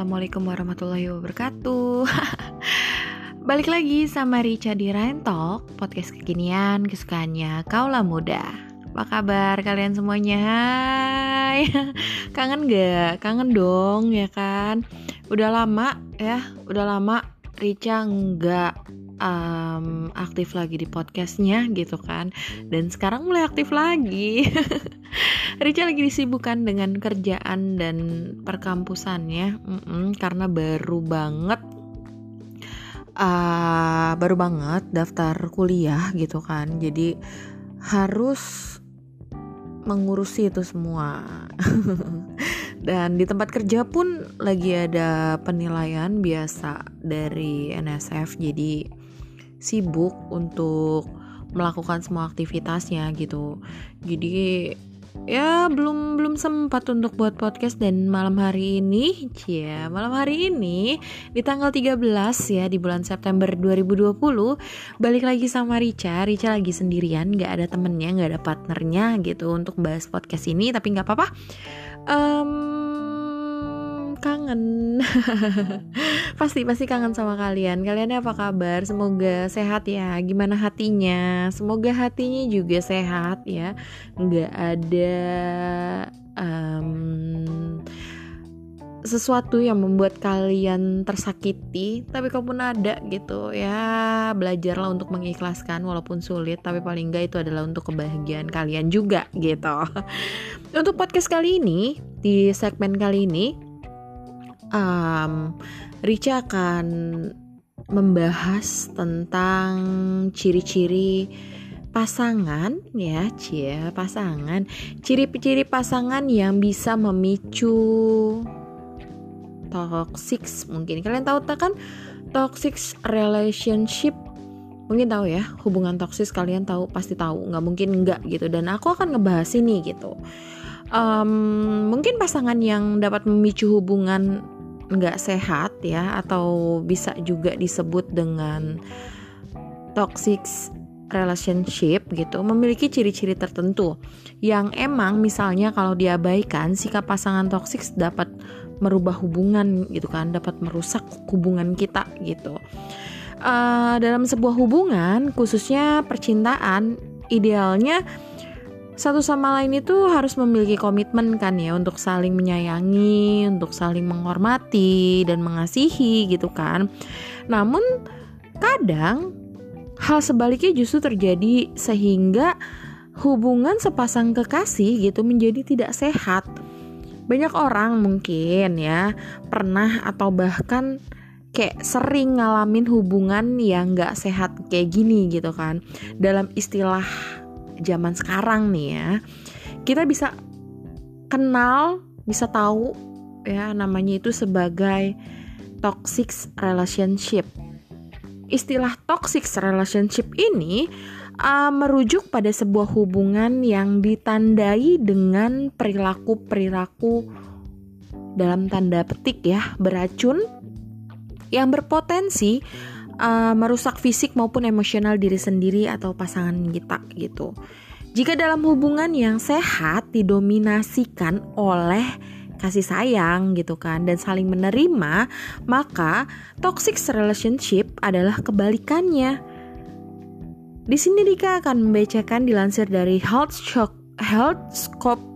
Assalamualaikum warahmatullahi wabarakatuh Balik lagi sama Rica di Rain Podcast kekinian kesukaannya kaulah muda Apa kabar kalian semuanya? Hai Kangen gak? Kangen dong ya kan? Udah lama ya Udah lama Rica nggak um, aktif lagi di podcastnya gitu kan. Dan sekarang mulai aktif lagi. Rica lagi disibukkan dengan kerjaan dan perkampusannya. Mm -mm, karena baru banget uh, baru banget daftar kuliah gitu kan. Jadi harus mengurusi itu semua dan di tempat kerja pun lagi ada penilaian biasa dari NSF jadi sibuk untuk melakukan semua aktivitasnya gitu. Jadi ya belum belum sempat untuk buat podcast. Dan malam hari ini ya malam hari ini di tanggal 13 ya di bulan September 2020 balik lagi sama Rica. Rica lagi sendirian nggak ada temennya nggak ada partnernya gitu untuk bahas podcast ini. Tapi nggak apa-apa um, kangen. Pasti pasti kangen sama kalian. Kalian apa kabar? Semoga sehat ya. Gimana hatinya? Semoga hatinya juga sehat ya. Nggak ada um, sesuatu yang membuat kalian tersakiti tapi kalaupun ada gitu ya belajarlah untuk mengikhlaskan walaupun sulit tapi paling enggak itu adalah untuk kebahagiaan kalian juga gitu. Untuk podcast kali ini di segmen kali ini um, Rica akan membahas tentang ciri-ciri pasangan ya cie pasangan. Ciri-ciri pasangan yang bisa memicu toxic mungkin. Kalian tahu kan? Toxic relationship. Mungkin tahu ya hubungan toksis kalian tahu pasti tahu. Nggak mungkin enggak gitu. Dan aku akan ngebahas ini gitu. Um, mungkin pasangan yang dapat memicu hubungan nggak sehat ya atau bisa juga disebut dengan toxic relationship gitu memiliki ciri-ciri tertentu yang emang misalnya kalau diabaikan sikap pasangan toksik dapat merubah hubungan gitu kan dapat merusak hubungan kita gitu uh, dalam sebuah hubungan khususnya percintaan idealnya satu sama lain itu harus memiliki komitmen kan ya untuk saling menyayangi, untuk saling menghormati dan mengasihi gitu kan. Namun kadang hal sebaliknya justru terjadi sehingga hubungan sepasang kekasih gitu menjadi tidak sehat. Banyak orang mungkin ya pernah atau bahkan kayak sering ngalamin hubungan yang gak sehat kayak gini gitu kan. Dalam istilah zaman sekarang nih ya kita bisa kenal bisa tahu ya namanya itu sebagai toxic relationship istilah toxic relationship ini uh, merujuk pada sebuah hubungan yang ditandai dengan perilaku-perilaku dalam tanda petik ya beracun yang berpotensi uh, merusak fisik maupun emosional diri sendiri atau pasangan kita gitu. Jika dalam hubungan yang sehat didominasikan oleh kasih sayang gitu kan dan saling menerima, maka toxic relationship adalah kebalikannya. Di sini Dika akan membacakan dilansir dari Health Shock Health Scope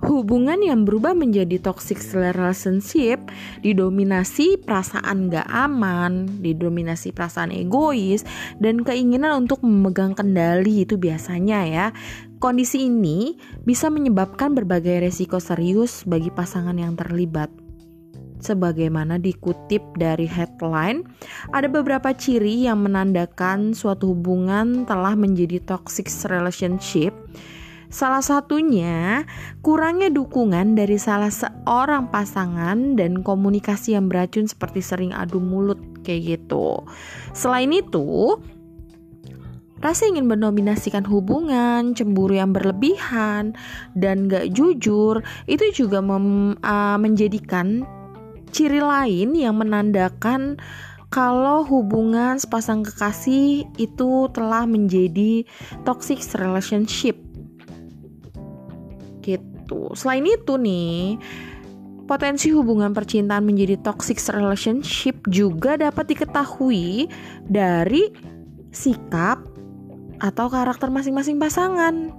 hubungan yang berubah menjadi toxic relationship didominasi perasaan gak aman, didominasi perasaan egois, dan keinginan untuk memegang kendali itu biasanya ya. Kondisi ini bisa menyebabkan berbagai resiko serius bagi pasangan yang terlibat. Sebagaimana dikutip dari headline, ada beberapa ciri yang menandakan suatu hubungan telah menjadi toxic relationship Salah satunya kurangnya dukungan dari salah seorang pasangan dan komunikasi yang beracun seperti sering adu mulut kayak gitu. Selain itu, rasa ingin mendominasikan hubungan, cemburu yang berlebihan, dan gak jujur itu juga uh, menjadikan ciri lain yang menandakan kalau hubungan sepasang kekasih itu telah menjadi toxic relationship gitu. Selain itu nih, Potensi hubungan percintaan menjadi toxic relationship juga dapat diketahui dari sikap atau karakter masing-masing pasangan.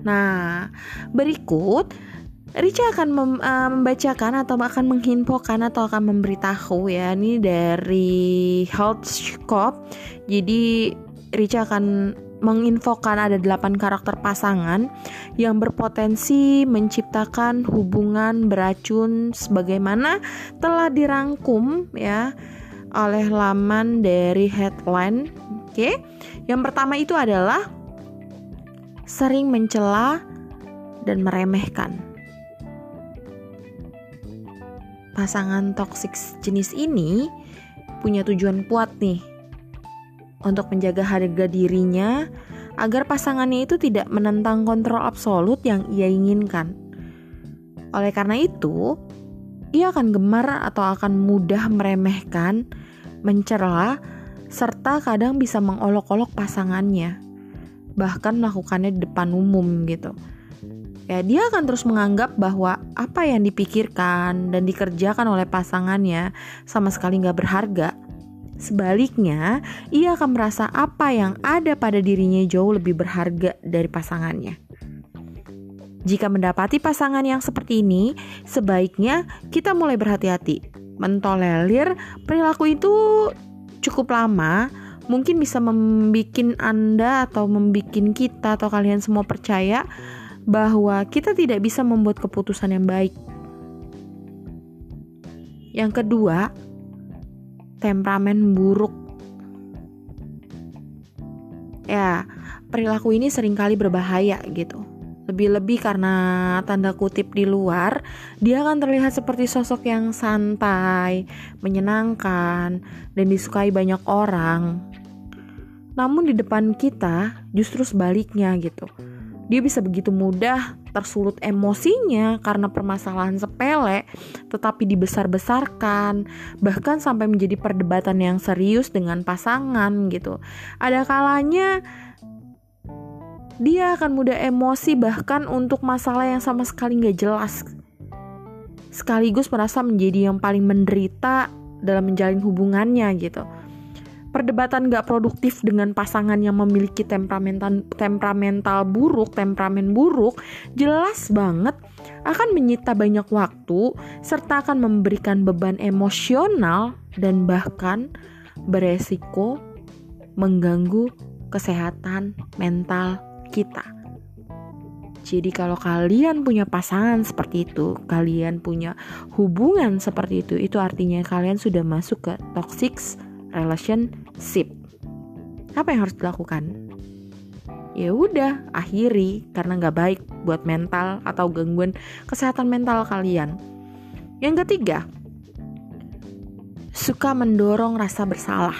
Nah, berikut Richa akan mem, uh, membacakan atau akan menginfokan atau akan memberitahu ya ini dari Health Scope. Jadi Richa akan menginfokan ada 8 karakter pasangan yang berpotensi menciptakan hubungan beracun sebagaimana telah dirangkum ya oleh laman dari headline. Oke. Yang pertama itu adalah sering mencela dan meremehkan. Pasangan toksik jenis ini punya tujuan kuat nih untuk menjaga harga dirinya agar pasangannya itu tidak menentang kontrol absolut yang ia inginkan. Oleh karena itu, ia akan gemar atau akan mudah meremehkan, mencela, serta kadang bisa mengolok-olok pasangannya, bahkan melakukannya di depan umum gitu. Ya, dia akan terus menganggap bahwa apa yang dipikirkan dan dikerjakan oleh pasangannya sama sekali nggak berharga Sebaliknya, ia akan merasa apa yang ada pada dirinya jauh lebih berharga dari pasangannya. Jika mendapati pasangan yang seperti ini, sebaiknya kita mulai berhati-hati. Mentolerir perilaku itu cukup lama, mungkin bisa membuat Anda atau membuat kita atau kalian semua percaya bahwa kita tidak bisa membuat keputusan yang baik. Yang kedua, temperamen buruk. Ya, perilaku ini sering kali berbahaya gitu. Lebih-lebih karena tanda kutip di luar, dia akan terlihat seperti sosok yang santai, menyenangkan, dan disukai banyak orang. Namun di depan kita justru sebaliknya gitu dia bisa begitu mudah tersulut emosinya karena permasalahan sepele, tetapi dibesar-besarkan, bahkan sampai menjadi perdebatan yang serius dengan pasangan gitu. Ada kalanya dia akan mudah emosi bahkan untuk masalah yang sama sekali nggak jelas. Sekaligus merasa menjadi yang paling menderita dalam menjalin hubungannya gitu perdebatan gak produktif dengan pasangan yang memiliki temperamental temperamental buruk, temperamen buruk, jelas banget akan menyita banyak waktu serta akan memberikan beban emosional dan bahkan beresiko mengganggu kesehatan mental kita. Jadi kalau kalian punya pasangan seperti itu, kalian punya hubungan seperti itu, itu artinya kalian sudah masuk ke toxic relationship. Apa yang harus dilakukan? Ya udah, akhiri karena nggak baik buat mental atau gangguan kesehatan mental kalian. Yang ketiga, suka mendorong rasa bersalah.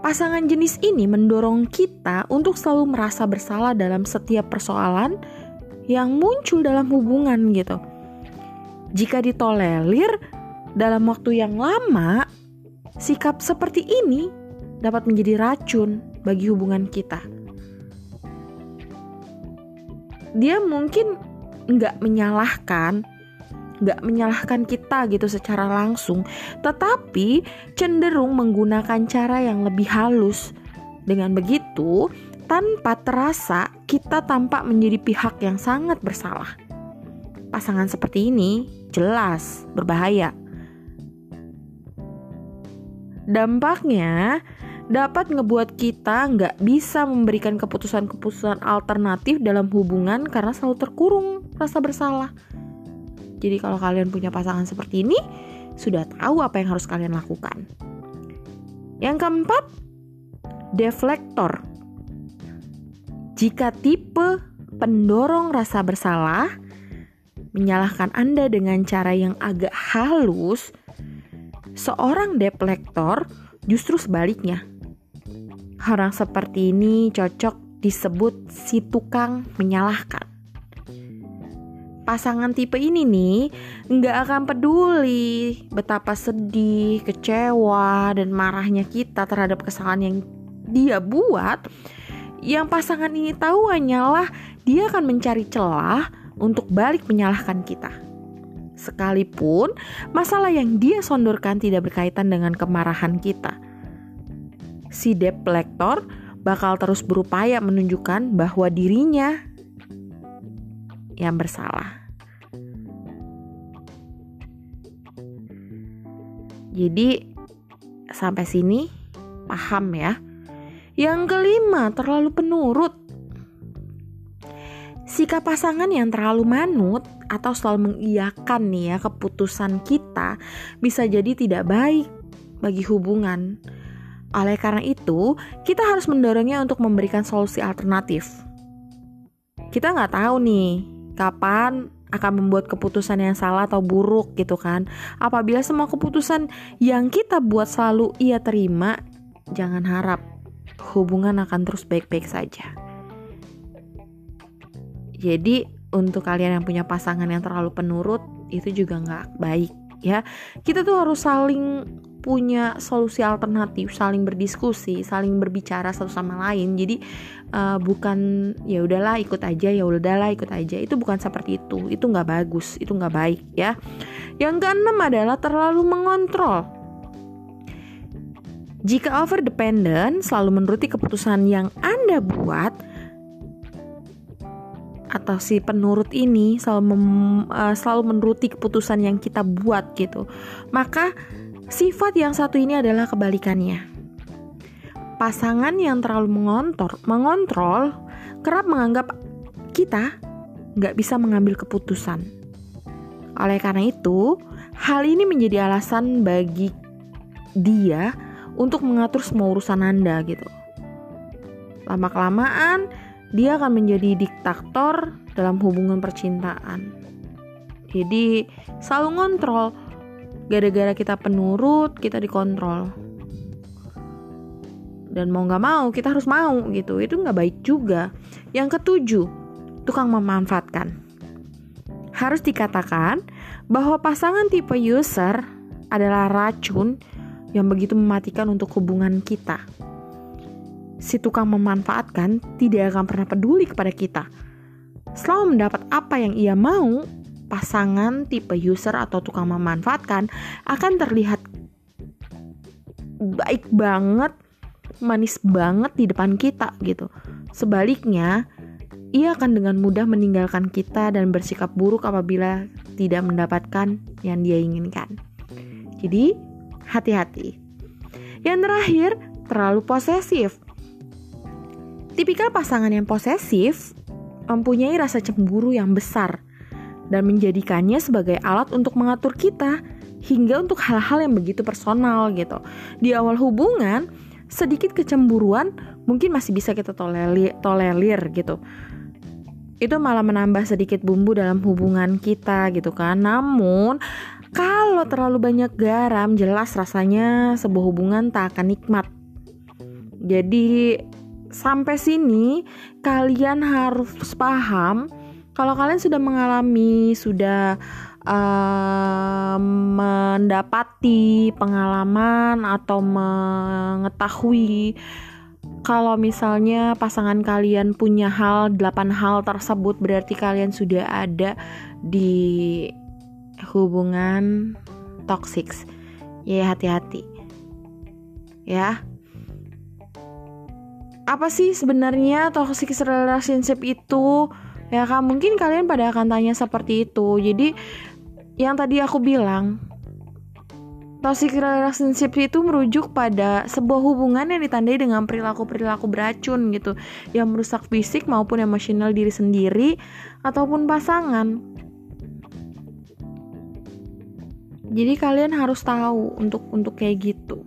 Pasangan jenis ini mendorong kita untuk selalu merasa bersalah dalam setiap persoalan yang muncul dalam hubungan gitu. Jika ditolerir, dalam waktu yang lama, sikap seperti ini dapat menjadi racun bagi hubungan kita. Dia mungkin nggak menyalahkan, nggak menyalahkan kita gitu secara langsung, tetapi cenderung menggunakan cara yang lebih halus. Dengan begitu, tanpa terasa kita tampak menjadi pihak yang sangat bersalah. Pasangan seperti ini jelas berbahaya Dampaknya dapat ngebuat kita nggak bisa memberikan keputusan-keputusan alternatif dalam hubungan karena selalu terkurung rasa bersalah. Jadi kalau kalian punya pasangan seperti ini, sudah tahu apa yang harus kalian lakukan. Yang keempat, deflektor. Jika tipe pendorong rasa bersalah menyalahkan Anda dengan cara yang agak halus, Seorang deplektor justru sebaliknya. Orang seperti ini cocok disebut si tukang menyalahkan. Pasangan tipe ini nih nggak akan peduli betapa sedih, kecewa, dan marahnya kita terhadap kesalahan yang dia buat. Yang pasangan ini tahu hanyalah dia akan mencari celah untuk balik menyalahkan kita. Sekalipun masalah yang dia sondorkan tidak berkaitan dengan kemarahan kita. Si debt collector bakal terus berupaya menunjukkan bahwa dirinya yang bersalah. Jadi sampai sini paham ya. Yang kelima, terlalu penurut. Sikap pasangan yang terlalu manut atau selalu mengiyakan nih ya keputusan kita bisa jadi tidak baik bagi hubungan. Oleh karena itu, kita harus mendorongnya untuk memberikan solusi alternatif. Kita nggak tahu nih kapan akan membuat keputusan yang salah atau buruk gitu kan. Apabila semua keputusan yang kita buat selalu ia terima, jangan harap hubungan akan terus baik-baik saja. Jadi untuk kalian yang punya pasangan yang terlalu penurut itu juga nggak baik ya. Kita tuh harus saling punya solusi alternatif, saling berdiskusi, saling berbicara satu sama lain. Jadi uh, bukan ya udahlah ikut aja, ya udahlah ikut aja. Itu bukan seperti itu. Itu nggak bagus, itu nggak baik ya. Yang keenam adalah terlalu mengontrol. Jika over dependent selalu menuruti keputusan yang Anda buat, atau si penurut ini selalu mem, uh, selalu menuruti keputusan yang kita buat gitu. Maka sifat yang satu ini adalah kebalikannya. Pasangan yang terlalu mengontor mengontrol kerap menganggap kita nggak bisa mengambil keputusan. Oleh karena itu hal ini menjadi alasan bagi dia untuk mengatur semua urusan anda gitu. Lama kelamaan dia akan menjadi diktator dalam hubungan percintaan. Jadi selalu ngontrol. Gara-gara kita penurut, kita dikontrol. Dan mau gak mau, kita harus mau gitu. Itu gak baik juga. Yang ketujuh, tukang memanfaatkan. Harus dikatakan bahwa pasangan tipe user adalah racun yang begitu mematikan untuk hubungan kita si tukang memanfaatkan tidak akan pernah peduli kepada kita. Selalu mendapat apa yang ia mau, pasangan tipe user atau tukang memanfaatkan akan terlihat baik banget, manis banget di depan kita gitu. Sebaliknya, ia akan dengan mudah meninggalkan kita dan bersikap buruk apabila tidak mendapatkan yang dia inginkan. Jadi, hati-hati. Yang terakhir, terlalu posesif. Tipikal pasangan yang posesif mempunyai rasa cemburu yang besar dan menjadikannya sebagai alat untuk mengatur kita hingga untuk hal-hal yang begitu personal gitu. Di awal hubungan, sedikit kecemburuan mungkin masih bisa kita tolerir, tolerir gitu. Itu malah menambah sedikit bumbu dalam hubungan kita gitu kan. Namun kalau terlalu banyak garam, jelas rasanya sebuah hubungan tak akan nikmat. Jadi sampai sini kalian harus paham kalau kalian sudah mengalami sudah uh, mendapati pengalaman atau mengetahui kalau misalnya pasangan kalian punya hal 8 hal tersebut berarti kalian sudah ada di hubungan toxic ya hati-hati. Ya apa sih sebenarnya toxic relationship itu? Ya kan mungkin kalian pada akan tanya seperti itu. Jadi yang tadi aku bilang toxic relationship itu merujuk pada sebuah hubungan yang ditandai dengan perilaku-perilaku beracun gitu. Yang merusak fisik maupun emosional diri sendiri ataupun pasangan. Jadi kalian harus tahu untuk untuk kayak gitu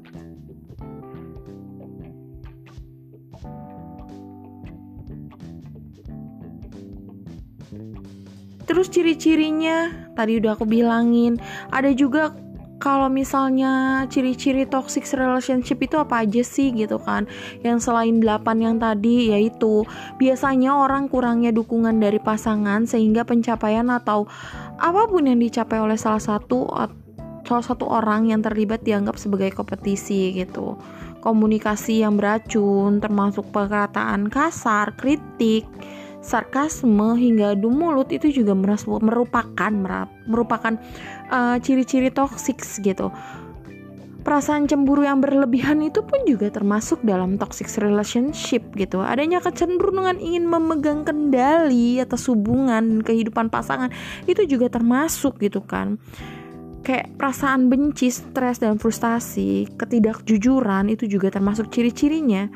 Terus ciri-cirinya tadi udah aku bilangin. Ada juga kalau misalnya ciri-ciri toxic relationship itu apa aja sih gitu kan yang selain 8 yang tadi yaitu biasanya orang kurangnya dukungan dari pasangan sehingga pencapaian atau apa pun yang dicapai oleh salah satu salah satu orang yang terlibat dianggap sebagai kompetisi gitu komunikasi yang beracun termasuk perkataan kasar kritik sarkasme hingga adu mulut itu juga merupakan merupakan uh, ciri-ciri toxic gitu perasaan cemburu yang berlebihan itu pun juga termasuk dalam toxic relationship gitu. Adanya kecenderungan ingin memegang kendali atas hubungan kehidupan pasangan itu juga termasuk gitu kan. Kayak perasaan benci, stres dan frustasi, ketidakjujuran itu juga termasuk ciri-cirinya.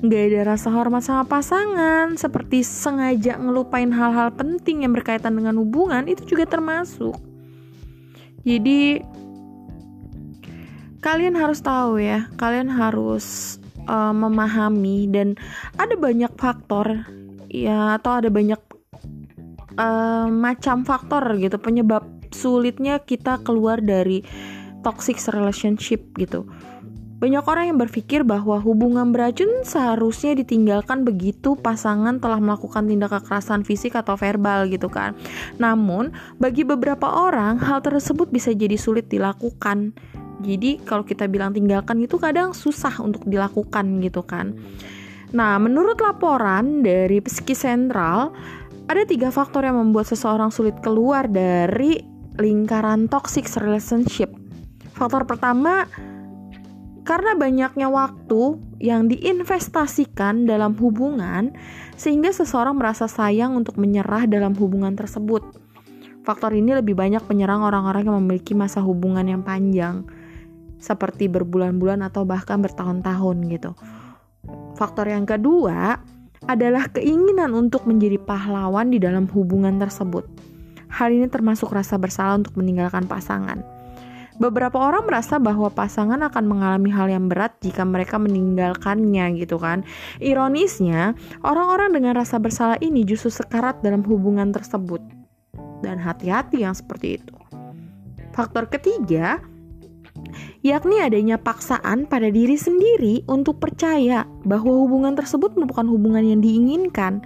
Gak ada rasa hormat sama pasangan, seperti sengaja ngelupain hal-hal penting yang berkaitan dengan hubungan itu juga termasuk. Jadi kalian harus tahu ya, kalian harus uh, memahami dan ada banyak faktor ya atau ada banyak uh, macam faktor gitu penyebab sulitnya kita keluar dari toxic relationship gitu. Banyak orang yang berpikir bahwa hubungan beracun seharusnya ditinggalkan begitu pasangan telah melakukan tindak kekerasan fisik atau verbal gitu kan. Namun, bagi beberapa orang hal tersebut bisa jadi sulit dilakukan jadi kalau kita bilang tinggalkan itu kadang susah untuk dilakukan gitu kan. Nah, menurut laporan dari Psikis Sentral, ada tiga faktor yang membuat seseorang sulit keluar dari lingkaran toxic relationship. Faktor pertama, karena banyaknya waktu yang diinvestasikan dalam hubungan, sehingga seseorang merasa sayang untuk menyerah dalam hubungan tersebut. Faktor ini lebih banyak menyerang orang-orang yang memiliki masa hubungan yang panjang seperti berbulan-bulan atau bahkan bertahun-tahun gitu. Faktor yang kedua adalah keinginan untuk menjadi pahlawan di dalam hubungan tersebut. Hal ini termasuk rasa bersalah untuk meninggalkan pasangan. Beberapa orang merasa bahwa pasangan akan mengalami hal yang berat jika mereka meninggalkannya gitu kan. Ironisnya, orang-orang dengan rasa bersalah ini justru sekarat dalam hubungan tersebut. Dan hati-hati yang seperti itu. Faktor ketiga, yakni adanya paksaan pada diri sendiri untuk percaya bahwa hubungan tersebut merupakan hubungan yang diinginkan.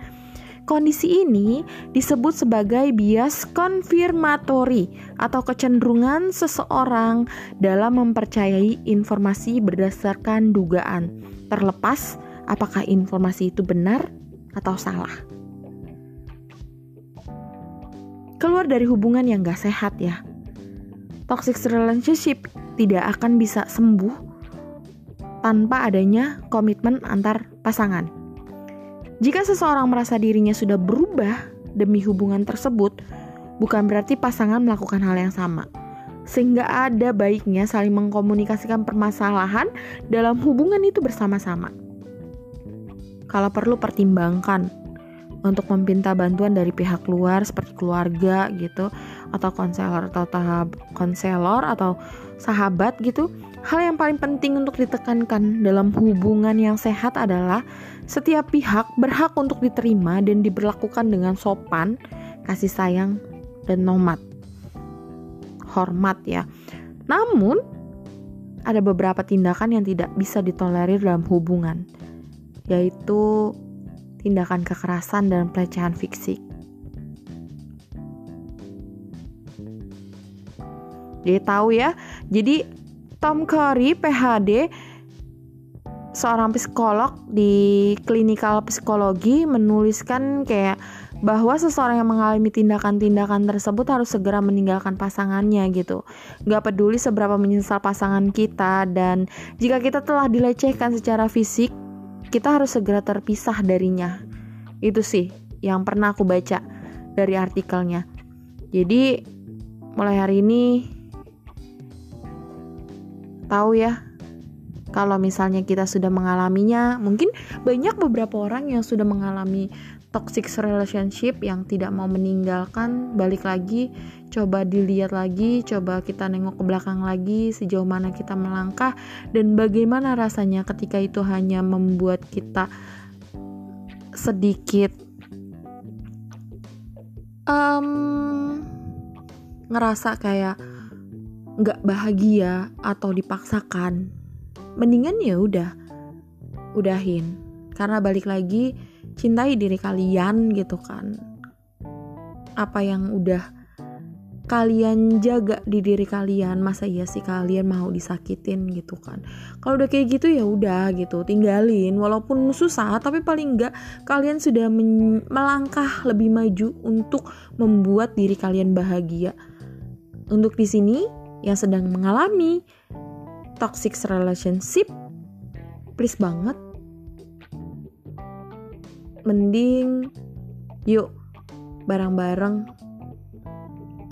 Kondisi ini disebut sebagai bias konfirmatori atau kecenderungan seseorang dalam mempercayai informasi berdasarkan dugaan, terlepas apakah informasi itu benar atau salah. Keluar dari hubungan yang gak sehat ya. Toxic relationship tidak akan bisa sembuh tanpa adanya komitmen antar pasangan. Jika seseorang merasa dirinya sudah berubah demi hubungan tersebut, bukan berarti pasangan melakukan hal yang sama. Sehingga ada baiknya saling mengkomunikasikan permasalahan dalam hubungan itu bersama-sama. Kalau perlu pertimbangkan untuk meminta bantuan dari pihak luar seperti keluarga gitu atau konselor atau tahap konselor atau sahabat gitu. Hal yang paling penting untuk ditekankan dalam hubungan yang sehat adalah setiap pihak berhak untuk diterima dan diberlakukan dengan sopan, kasih sayang, dan nomat. Hormat ya. Namun, ada beberapa tindakan yang tidak bisa ditolerir dalam hubungan, yaitu tindakan kekerasan dan pelecehan fisik. Jadi tahu ya. Jadi Tom Curry PhD seorang psikolog di klinikal psikologi menuliskan kayak bahwa seseorang yang mengalami tindakan-tindakan tersebut harus segera meninggalkan pasangannya gitu. Gak peduli seberapa menyesal pasangan kita dan jika kita telah dilecehkan secara fisik, kita harus segera terpisah darinya. Itu sih yang pernah aku baca dari artikelnya. Jadi mulai hari ini tahu ya kalau misalnya kita sudah mengalaminya mungkin banyak beberapa orang yang sudah mengalami toxic relationship yang tidak mau meninggalkan balik lagi coba dilihat lagi coba kita nengok ke belakang lagi sejauh mana kita melangkah dan bagaimana rasanya ketika itu hanya membuat kita sedikit um, ngerasa kayak nggak bahagia atau dipaksakan mendingan ya udah udahin. Karena balik lagi cintai diri kalian gitu kan. Apa yang udah kalian jaga di diri kalian masa iya sih kalian mau disakitin gitu kan. Kalau udah kayak gitu ya udah gitu tinggalin. Walaupun susah tapi paling enggak kalian sudah melangkah lebih maju untuk membuat diri kalian bahagia. Untuk di sini yang sedang mengalami toxic relationship please banget mending yuk bareng-bareng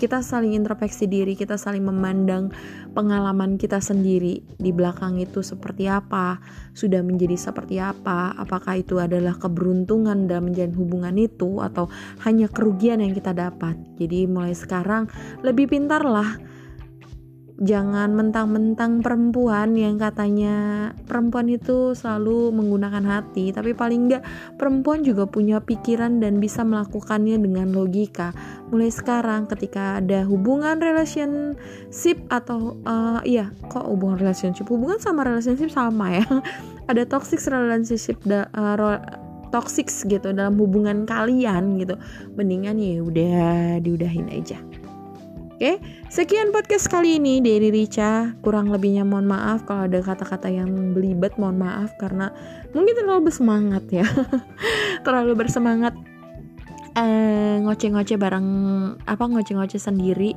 kita saling introspeksi diri, kita saling memandang pengalaman kita sendiri di belakang itu seperti apa, sudah menjadi seperti apa, apakah itu adalah keberuntungan dalam menjalin hubungan itu atau hanya kerugian yang kita dapat. Jadi mulai sekarang lebih pintarlah jangan mentang-mentang perempuan yang katanya perempuan itu selalu menggunakan hati tapi paling enggak perempuan juga punya pikiran dan bisa melakukannya dengan logika. Mulai sekarang ketika ada hubungan relationship atau uh, iya kok hubungan relationship? Hubungan sama relationship sama ya. Ada toxic relationship da, uh, toxic gitu dalam hubungan kalian gitu. Mendingan ya udah diudahin aja Oke, sekian podcast kali ini dari Rica. Kurang lebihnya mohon maaf kalau ada kata-kata yang belibet, mohon maaf karena mungkin terlalu bersemangat ya. terlalu bersemangat eh, ngoceh-ngoceh bareng apa ngoceh-ngoceh sendiri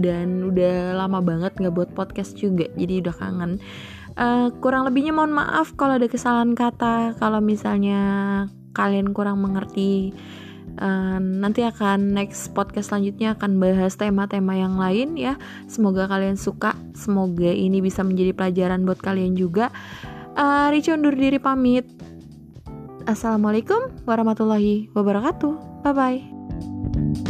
dan udah lama banget nggak buat podcast juga, jadi udah kangen. Uh, kurang lebihnya mohon maaf kalau ada kesalahan kata, kalau misalnya kalian kurang mengerti uh, nanti akan next podcast selanjutnya akan bahas tema-tema yang lain ya. Semoga kalian suka. Semoga ini bisa menjadi pelajaran buat kalian juga. Uh, undur diri pamit. Assalamualaikum warahmatullahi wabarakatuh. Bye bye